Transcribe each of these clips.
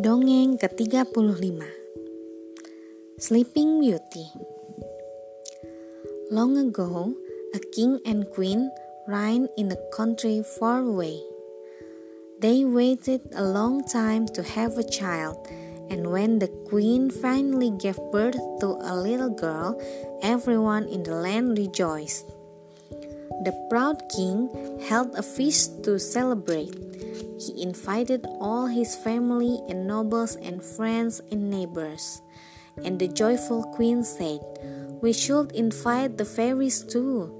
Dongeng ke-35 Sleeping Beauty Long ago, a king and queen reigned in a country far away. They waited a long time to have a child, and when the queen finally gave birth to a little girl, everyone in the land rejoiced. The proud king held a feast to celebrate he invited all his family and nobles and friends and neighbors. And the joyful queen said, We should invite the fairies too,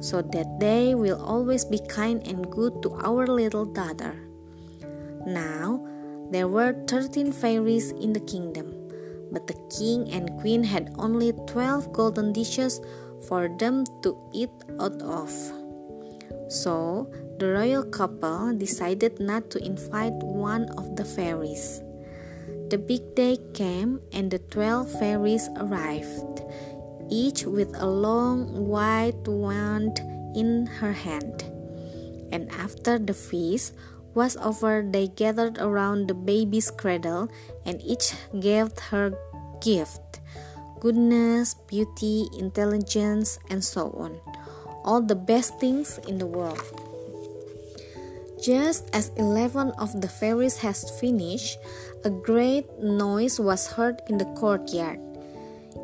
so that they will always be kind and good to our little daughter. Now, there were thirteen fairies in the kingdom, but the king and queen had only twelve golden dishes for them to eat out of. So the royal couple decided not to invite one of the fairies. The big day came and the twelve fairies arrived, each with a long white wand in her hand. And after the feast was over, they gathered around the baby's cradle and each gave her gift goodness, beauty, intelligence, and so on all the best things in the world. Just as eleven of the fairies had finished, a great noise was heard in the courtyard.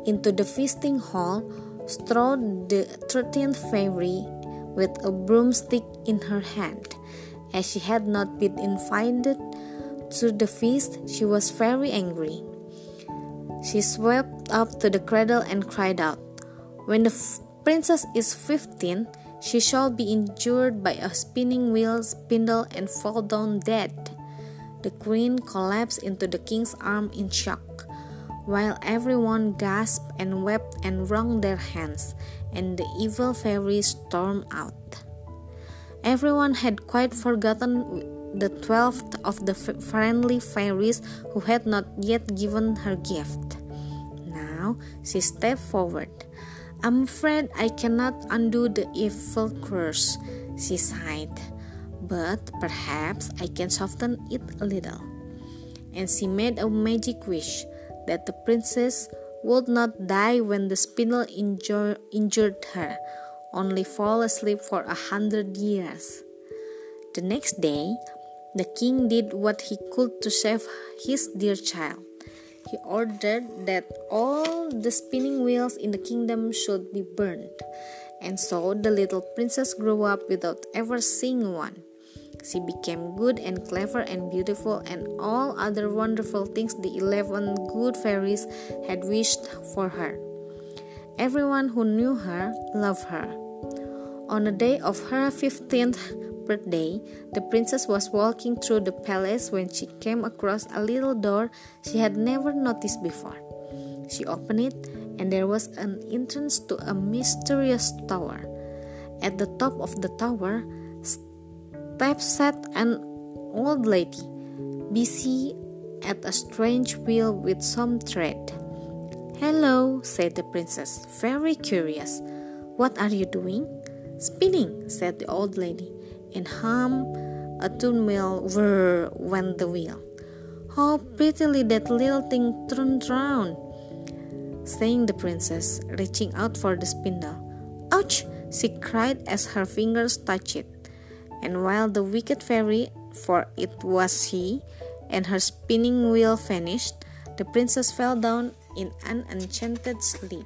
Into the feasting hall strode the thirteenth fairy with a broomstick in her hand. As she had not been invited to the feast, she was very angry. She swept up to the cradle and cried out, When the princess is 15, she shall be injured by a spinning wheel spindle and fall down dead. The queen collapsed into the king's arm in shock, while everyone gasped and wept and wrung their hands, and the evil fairy stormed out. Everyone had quite forgotten the twelfth of the friendly fairies who had not yet given her gift. Now she stepped forward. I'm afraid I cannot undo the evil curse, she sighed, but perhaps I can soften it a little. And she made a magic wish that the princess would not die when the spindle injure, injured her, only fall asleep for a hundred years. The next day, the king did what he could to save his dear child he ordered that all the spinning wheels in the kingdom should be burned. And so the little princess grew up without ever seeing one. She became good and clever and beautiful, and all other wonderful things the eleven good fairies had wished for her. Everyone who knew her loved her. On the day of her fifteenth birthday, the princess was walking through the palace when she came across a little door she had never noticed before. She opened it, and there was an entrance to a mysterious tower. At the top of the tower, stepped sat an old lady, busy at a strange wheel with some thread. Hello, said the princess, very curious. What are you doing? Spinning, said the old lady and hum a tune mill whir went the wheel. How prettily that little thing turned round, saying the princess, reaching out for the spindle. Ouch! she cried as her fingers touched it. And while the wicked fairy, for it was he, and her spinning wheel vanished, the princess fell down in an enchanted sleep.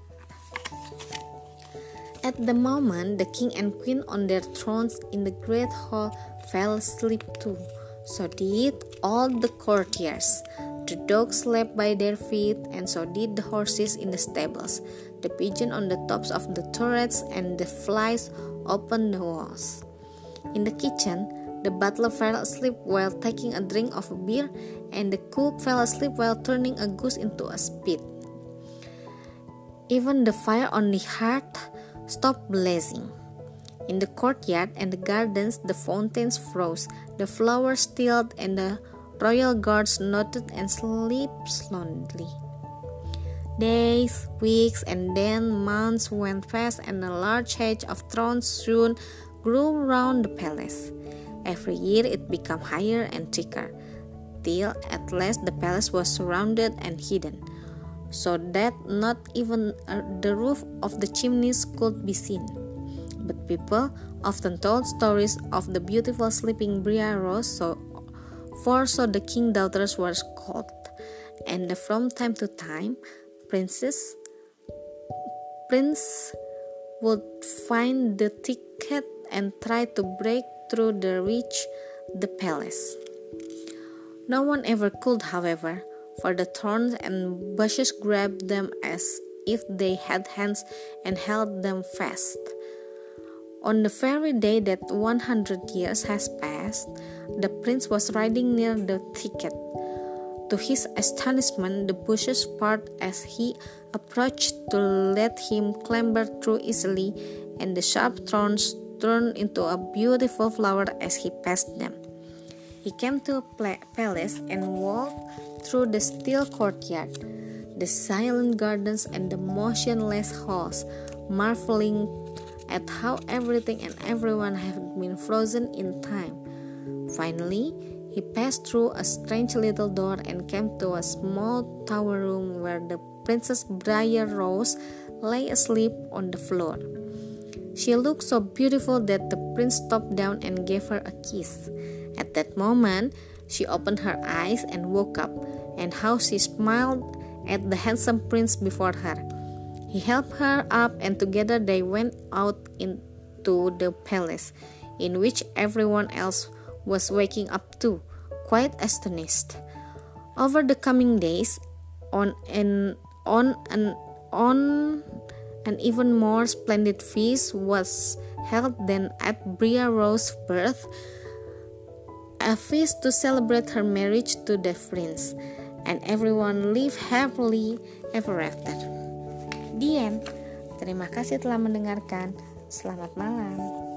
At the moment, the king and queen on their thrones in the great hall fell asleep too. So did all the courtiers. The dogs slept by their feet, and so did the horses in the stables, the pigeons on the tops of the turrets, and the flies upon the walls. In the kitchen, the butler fell asleep while taking a drink of beer, and the cook fell asleep while turning a goose into a spit. Even the fire on the hearth stopped blazing. In the courtyard and the gardens, the fountains froze, the flowers stilled, and the royal guards nodded and slept slowly. Days, weeks, and then months went past, and a large hedge of thorns soon grew round the palace. Every year it became higher and thicker. till at last the palace was surrounded and hidden, so that not even uh, the roof of the chimneys could be seen. But people often told stories of the beautiful sleeping Briar Rose, so for so the king's daughters were called, and from time to time, princes, prince would find the ticket and try to break through the reach the palace. No one ever could, however, for the thorns and bushes grabbed them as if they had hands and held them fast. On the very day that 100 years has passed, the prince was riding near the thicket. To his astonishment, the bushes parted as he approached to let him clamber through easily, and the sharp thorns turned into a beautiful flower as he passed them. He came to a palace and walked through the still courtyard, the silent gardens, and the motionless halls, marveling at how everything and everyone had been frozen in time. Finally, he passed through a strange little door and came to a small tower room where the Princess Briar Rose lay asleep on the floor. She looked so beautiful that the prince stopped down and gave her a kiss. At that moment, she opened her eyes and woke up, and how she smiled at the handsome prince before her. He helped her up, and together they went out into the palace, in which everyone else was waking up too, quite astonished. Over the coming days, on and on and on an even more splendid feast was held than at Briar Rose's birth, a feast to celebrate her marriage to the prince, and everyone lived happily ever after. The end. Terima kasih telah mendengarkan. Selamat malam.